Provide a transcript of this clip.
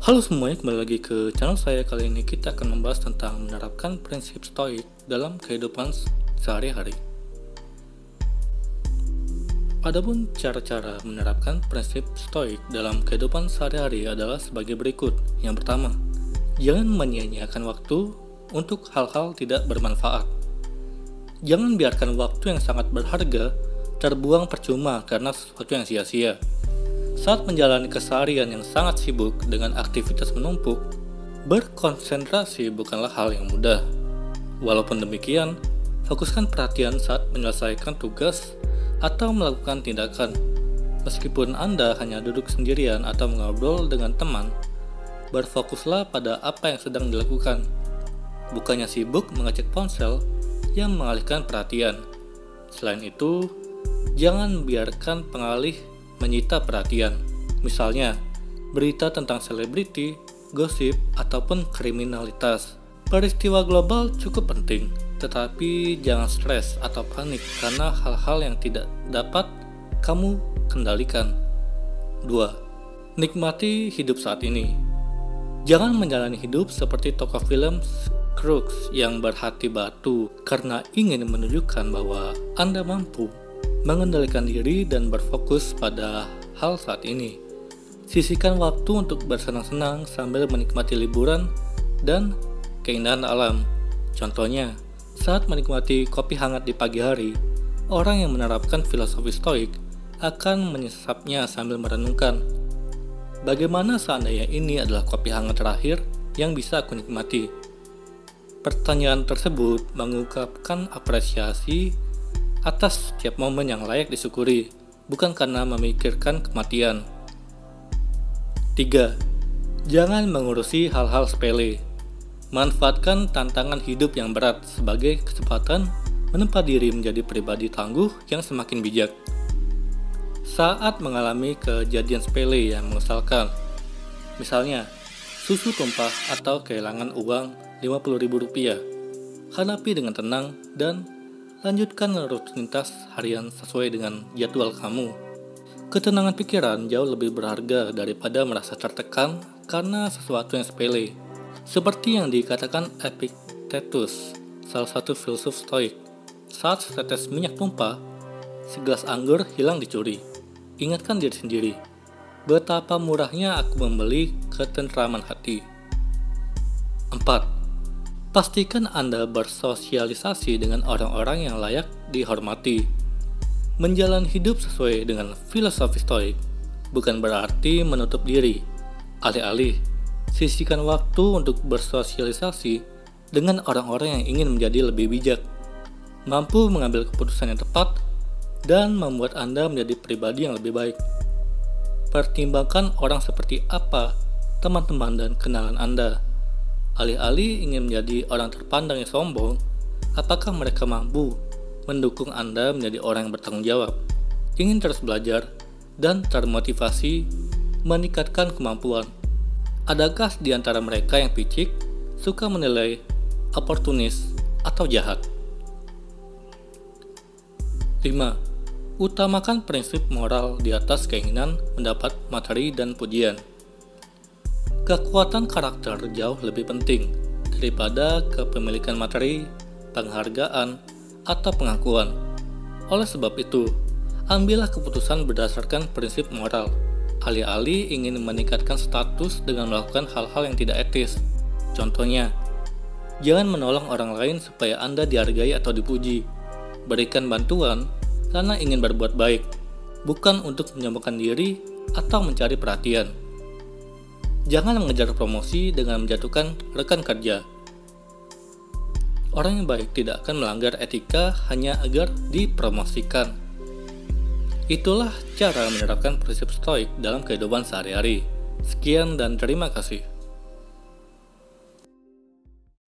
Halo semuanya, kembali lagi ke channel saya. Kali ini kita akan membahas tentang menerapkan prinsip stoik dalam kehidupan sehari-hari. Adapun cara-cara menerapkan prinsip stoik dalam kehidupan sehari-hari adalah sebagai berikut. Yang pertama, jangan menyia-nyiakan waktu untuk hal-hal tidak bermanfaat. Jangan biarkan waktu yang sangat berharga terbuang percuma karena sesuatu yang sia-sia. Saat menjalani keseharian yang sangat sibuk dengan aktivitas menumpuk, berkonsentrasi bukanlah hal yang mudah. Walaupun demikian, fokuskan perhatian saat menyelesaikan tugas atau melakukan tindakan. Meskipun Anda hanya duduk sendirian atau mengobrol dengan teman, berfokuslah pada apa yang sedang dilakukan. Bukannya sibuk mengecek ponsel yang mengalihkan perhatian. Selain itu, jangan biarkan pengalih menyita perhatian. Misalnya, berita tentang selebriti, gosip, ataupun kriminalitas. Peristiwa global cukup penting, tetapi jangan stres atau panik karena hal-hal yang tidak dapat kamu kendalikan. 2. Nikmati hidup saat ini. Jangan menjalani hidup seperti tokoh film Crooks yang berhati batu karena ingin menunjukkan bahwa Anda mampu mengendalikan diri dan berfokus pada hal saat ini. Sisihkan waktu untuk bersenang-senang sambil menikmati liburan dan keindahan alam. Contohnya, saat menikmati kopi hangat di pagi hari, orang yang menerapkan filosofi stoik akan menyesapnya sambil merenungkan. Bagaimana seandainya ini adalah kopi hangat terakhir yang bisa aku nikmati? Pertanyaan tersebut mengungkapkan apresiasi atas setiap momen yang layak disyukuri, bukan karena memikirkan kematian. 3. Jangan mengurusi hal-hal sepele. Manfaatkan tantangan hidup yang berat sebagai kesempatan menempa diri menjadi pribadi tangguh yang semakin bijak. Saat mengalami kejadian sepele yang mengesalkan, misalnya susu tumpah atau kehilangan uang Rp50.000, hadapi dengan tenang dan Lanjutkan rutinitas harian sesuai dengan jadwal kamu. Ketenangan pikiran jauh lebih berharga daripada merasa tertekan karena sesuatu yang sepele. Seperti yang dikatakan Epictetus, salah satu filsuf stoik. Saat setetes minyak tumpah, segelas anggur hilang dicuri. Ingatkan diri sendiri, betapa murahnya aku membeli ketentraman hati. 4 Pastikan Anda bersosialisasi dengan orang-orang yang layak dihormati. Menjalani hidup sesuai dengan filosofi stoik bukan berarti menutup diri. Alih-alih, sisihkan waktu untuk bersosialisasi dengan orang-orang yang ingin menjadi lebih bijak, mampu mengambil keputusan yang tepat, dan membuat Anda menjadi pribadi yang lebih baik. Pertimbangkan orang seperti apa teman-teman dan kenalan Anda Alih-alih ingin menjadi orang terpandang yang sombong, apakah mereka mampu mendukung Anda menjadi orang yang bertanggung jawab, ingin terus belajar, dan termotivasi meningkatkan kemampuan? Adakah di antara mereka yang picik, suka menilai, oportunis, atau jahat? 5. Utamakan prinsip moral di atas keinginan mendapat materi dan pujian. Kekuatan karakter jauh lebih penting daripada kepemilikan materi, penghargaan, atau pengakuan. Oleh sebab itu, ambillah keputusan berdasarkan prinsip moral, alih-alih ingin meningkatkan status dengan melakukan hal-hal yang tidak etis. Contohnya, jangan menolong orang lain supaya Anda dihargai atau dipuji. Berikan bantuan karena ingin berbuat baik, bukan untuk menyombongkan diri atau mencari perhatian. Jangan mengejar promosi dengan menjatuhkan rekan kerja. Orang yang baik tidak akan melanggar etika hanya agar dipromosikan. Itulah cara menerapkan prinsip stoik dalam kehidupan sehari-hari. Sekian dan terima kasih.